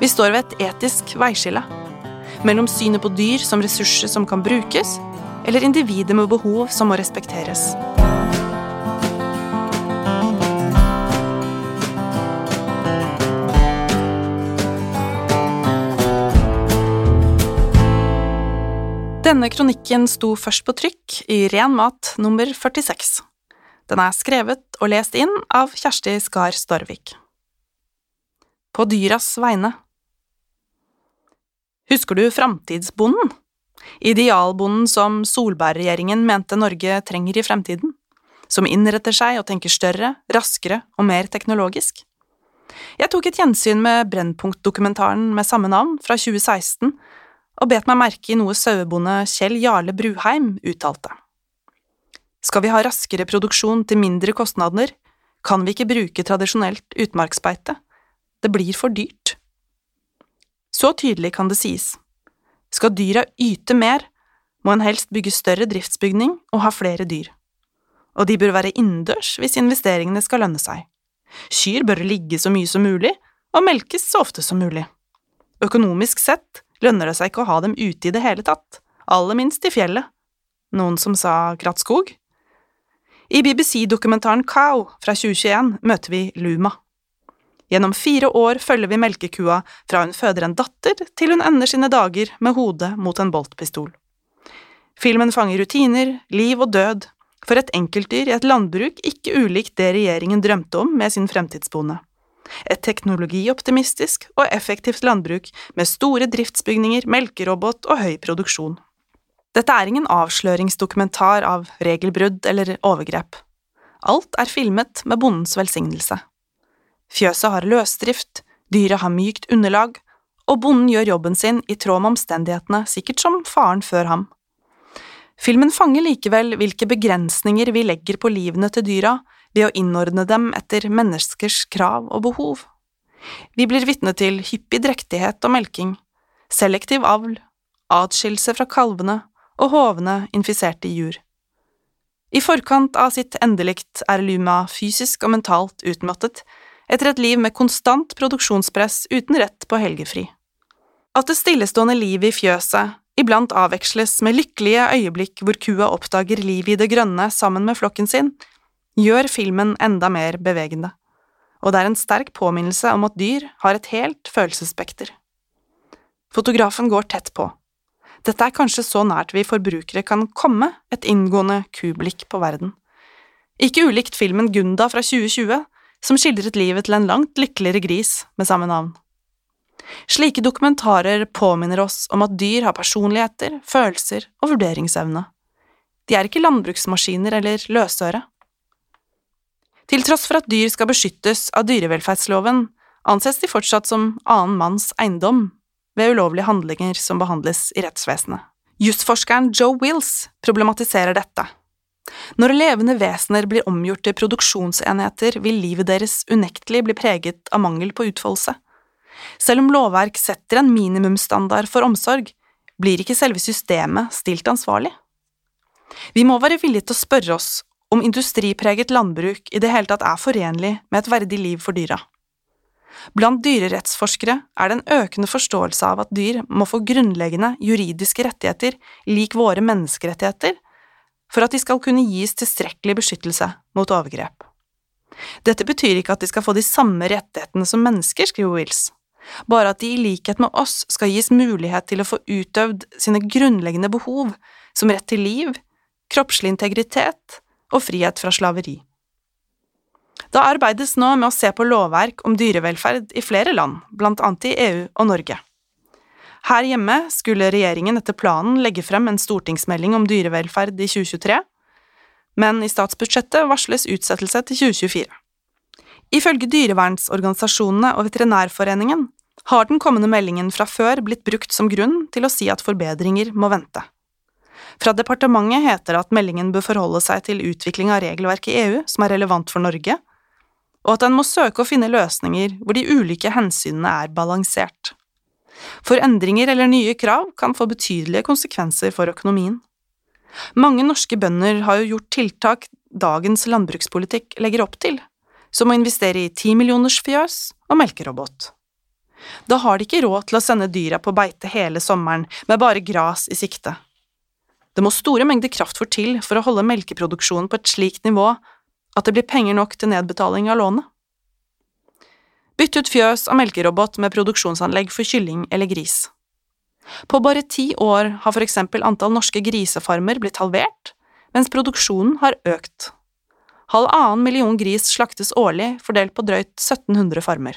Vi står ved et etisk veiskille. Mellom synet på dyr som ressurser som kan brukes, eller individer med behov som må respekteres. Denne kronikken sto først på trykk i Ren mat nummer 46. Den er skrevet og lest inn av Kjersti Skar Storvik. På dyras vegne Husker du Framtidsbonden? Idealbonden som Solberg-regjeringen mente Norge trenger i fremtiden? Som innretter seg og tenker større, raskere og mer teknologisk? Jeg tok et gjensyn med Brennpunkt-dokumentaren med samme navn fra 2016 og bet meg merke i noe sauebonde Kjell Jarle Bruheim uttalte. Skal vi ha raskere produksjon til mindre kostnader, kan vi ikke bruke tradisjonelt utmarksbeite. Det blir for dyrt. Så tydelig kan det sies. Skal dyra yte mer, må en helst bygge større driftsbygning og ha flere dyr. Og de bør være innendørs hvis investeringene skal lønne seg. Kyr bør ligge så mye som mulig og melkes så ofte som mulig. Økonomisk sett lønner det seg ikke å ha dem ute i det hele tatt, aller minst i fjellet. Noen som sa krattskog? I BBC-dokumentaren Cow fra 2021 møter vi Luma. Gjennom fire år følger vi melkekua fra hun føder en datter til hun ender sine dager med hodet mot en boltpistol. Filmen fanger rutiner, liv og død for et enkeltdyr i et landbruk ikke ulikt det regjeringen drømte om med sin fremtidsbonde et teknologioptimistisk og effektivt landbruk med store driftsbygninger, melkerobot og høy produksjon. Dette er ingen avsløringsdokumentar av regelbrudd eller overgrep. Alt er filmet med bondens velsignelse. Fjøset har løsdrift, dyret har mykt underlag, og bonden gjør jobben sin i tråd med omstendighetene, sikkert som faren før ham. Filmen fanger likevel hvilke begrensninger vi legger på livene til dyra ved å innordne dem etter menneskers krav og behov. Vi blir vitne til hyppig drektighet og melking, selektiv avl, atskillelse fra kalvene og hovne infiserte jur. I forkant av sitt endelikt er Luma fysisk og mentalt utmattet etter et liv med konstant produksjonspress uten rett på helgefri. At det stillestående livet i fjøset iblant avveksles med lykkelige øyeblikk hvor kua oppdager livet i det grønne sammen med flokken sin, gjør filmen enda mer bevegende, og det er en sterk påminnelse om at dyr har et helt følelsesspekter. Fotografen går tett på. Dette er kanskje så nært vi forbrukere kan komme et inngående kublikk på verden. Ikke ulikt filmen Gunda fra 2020, som skildret livet til en langt lykkeligere gris med samme navn. Slike dokumentarer påminner oss om at dyr har personligheter, følelser og vurderingsevne. De er ikke landbruksmaskiner eller løsøre. Til tross for at dyr skal beskyttes av dyrevelferdsloven, anses de fortsatt som annen manns eiendom ved ulovlige handlinger som behandles i rettsvesenet. Jusforskeren Joe Wills problematiserer dette. Når levende vesener blir omgjort til produksjonsenheter, vil livet deres unektelig bli preget av mangel på utfoldelse. Selv om lovverk setter en minimumsstandard for omsorg, blir ikke selve systemet stilt ansvarlig. Vi må være villige til å spørre oss om industripreget landbruk i det hele tatt er forenlig med et verdig liv for dyra. Blant dyrerettsforskere er det en økende forståelse av at dyr må få grunnleggende juridiske rettigheter lik våre menneskerettigheter for at de skal kunne gis tilstrekkelig beskyttelse mot overgrep. Dette betyr ikke at de skal få de samme rettighetene som mennesker, skriver Wills, bare at de i likhet med oss skal gis mulighet til å få utøvd sine grunnleggende behov, som rett til liv, kroppslig integritet og frihet fra slaveri. Det arbeides nå med å se på lovverk om dyrevelferd i flere land, blant annet i EU og Norge. Her hjemme skulle regjeringen etter planen legge frem en stortingsmelding om dyrevelferd i 2023, men i statsbudsjettet varsles utsettelse til 2024. Ifølge dyrevernsorganisasjonene og Veterinærforeningen har den kommende meldingen fra før blitt brukt som grunn til å si at forbedringer må vente. Fra departementet heter det at meldingen bør forholde seg til utvikling av regelverk i EU som er relevant for Norge, og at den må søke å finne løsninger hvor de ulike hensynene er balansert. For endringer eller nye krav kan få betydelige konsekvenser for økonomien. Mange norske bønder har jo gjort tiltak dagens landbrukspolitikk legger opp til, som å investere i timillionersfjøs og melkerobot. Da har de ikke råd til å sende dyra på beite hele sommeren med bare gras i sikte. Det må store mengder kraftfôr til for å holde melkeproduksjonen på et slikt nivå at det blir penger nok til nedbetaling av lånet. Bytt ut fjøs og melkerobot med produksjonsanlegg for kylling eller gris. På bare ti år har for eksempel antall norske grisefarmer blitt halvert, mens produksjonen har økt. Halvannen million gris slaktes årlig, fordelt på drøyt 1700 farmer.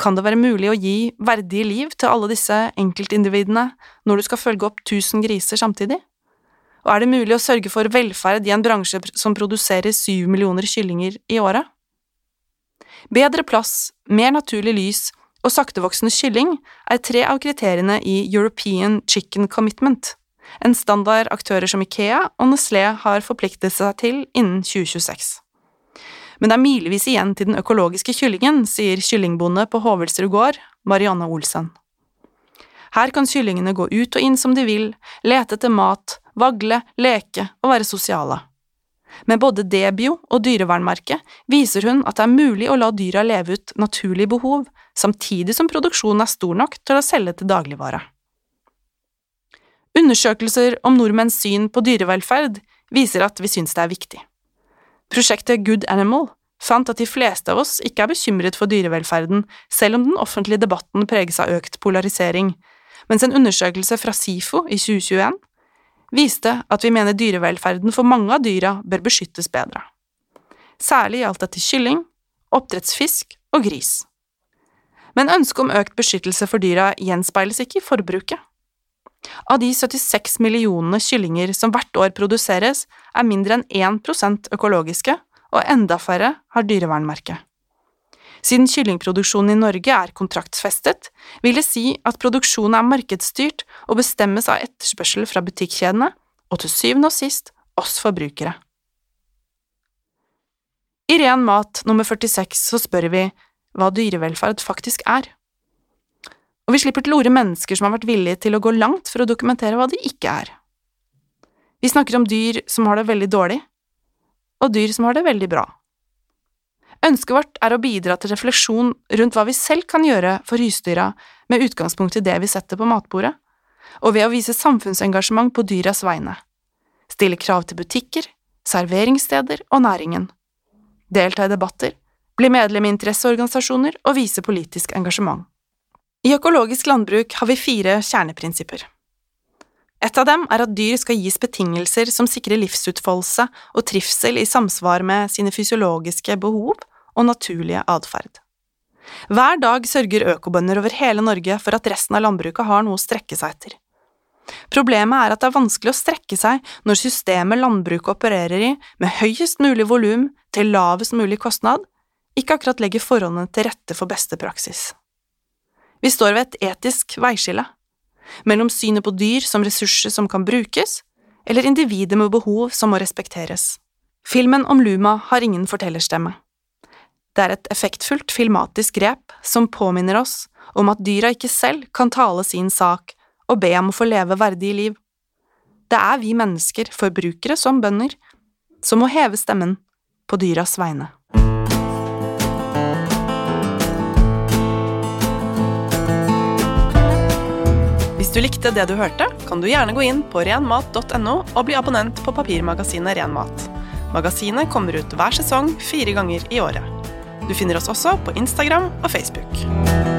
Kan det være mulig å gi verdige liv til alle disse enkeltindividene når du skal følge opp 1000 griser samtidig? Og er det mulig å sørge for velferd i en bransje som produserer syv millioner kyllinger i året? Bedre plass, mer naturlig lys og saktevoksende kylling er tre av kriteriene i European Chicken Commitment, en standard aktører som Ikea og Nestlé har forpliktet seg til innen 2026. Men det er milevis igjen til den økologiske kyllingen, sier kyllingbonde på Hovelsrud gård, Marianne Olsen. Her kan kyllingene gå ut og inn som de vil, lete etter mat, vagle, leke og være sosiale. Med både Debio og dyrevernmerket viser hun at det er mulig å la dyra leve ut naturlige behov, samtidig som produksjonen er stor nok til å selge til dagligvare. Undersøkelser om nordmenns syn på dyrevelferd viser at vi syns det er viktig. Prosjektet Good Animal fant at de fleste av oss ikke er bekymret for dyrevelferden, selv om den offentlige debatten preges av økt polarisering, mens en undersøkelse fra SIFO i 2021 viste at vi mener dyrevelferden for mange av dyra bør beskyttes bedre. Særlig gjaldt dette kylling, oppdrettsfisk og gris. Men ønsket om økt beskyttelse for dyra gjenspeiles ikke i forbruket. Av de 76 millionene kyllinger som hvert år produseres, er mindre enn 1% økologiske, og enda færre har dyrevernmerke. Siden kyllingproduksjonen i Norge er kontraktsfestet, vil det si at produksjonen er markedsstyrt og bestemmes av etterspørsel fra butikkjedene, og til syvende og sist oss forbrukere. I Ren mat nummer 46 så spør vi hva dyrevelferd faktisk er. Og vi slipper til orde mennesker som har vært villige til å gå langt for å dokumentere hva de ikke er. Vi snakker om dyr som har det veldig dårlig, og dyr som har det veldig bra. Ønsket vårt er å bidra til refleksjon rundt hva vi selv kan gjøre for husdyra med utgangspunkt i det vi setter på matbordet, og ved å vise samfunnsengasjement på dyras vegne, stille krav til butikker, serveringssteder og næringen, delta i debatter, bli medlem i interesseorganisasjoner og vise politisk engasjement. I økologisk landbruk har vi fire kjerneprinsipper. Et av dem er at dyr skal gis betingelser som sikrer livsutfoldelse og trivsel i samsvar med sine fysiologiske behov og naturlige atferd. Hver dag sørger økobønder over hele Norge for at resten av landbruket har noe å strekke seg etter. Problemet er at det er vanskelig å strekke seg når systemet landbruket opererer i, med høyest mulig volum til lavest mulig kostnad, ikke akkurat legger forholdene til rette for beste praksis. Vi står ved et etisk veiskille, mellom synet på dyr som ressurser som kan brukes, eller individer med behov som må respekteres. Filmen om Luma har ingen fortellerstemme. Det er et effektfullt filmatisk grep som påminner oss om at dyra ikke selv kan tale sin sak og be om å få leve verdige liv. Det er vi mennesker, forbrukere som bønder, som må heve stemmen på dyras vegne. Hvis du likte det du hørte, kan du gjerne gå inn på renmat.no og bli abonnent på papirmagasinet Renmat. Magasinet kommer ut hver sesong fire ganger i året. Du finner oss også på Instagram og Facebook.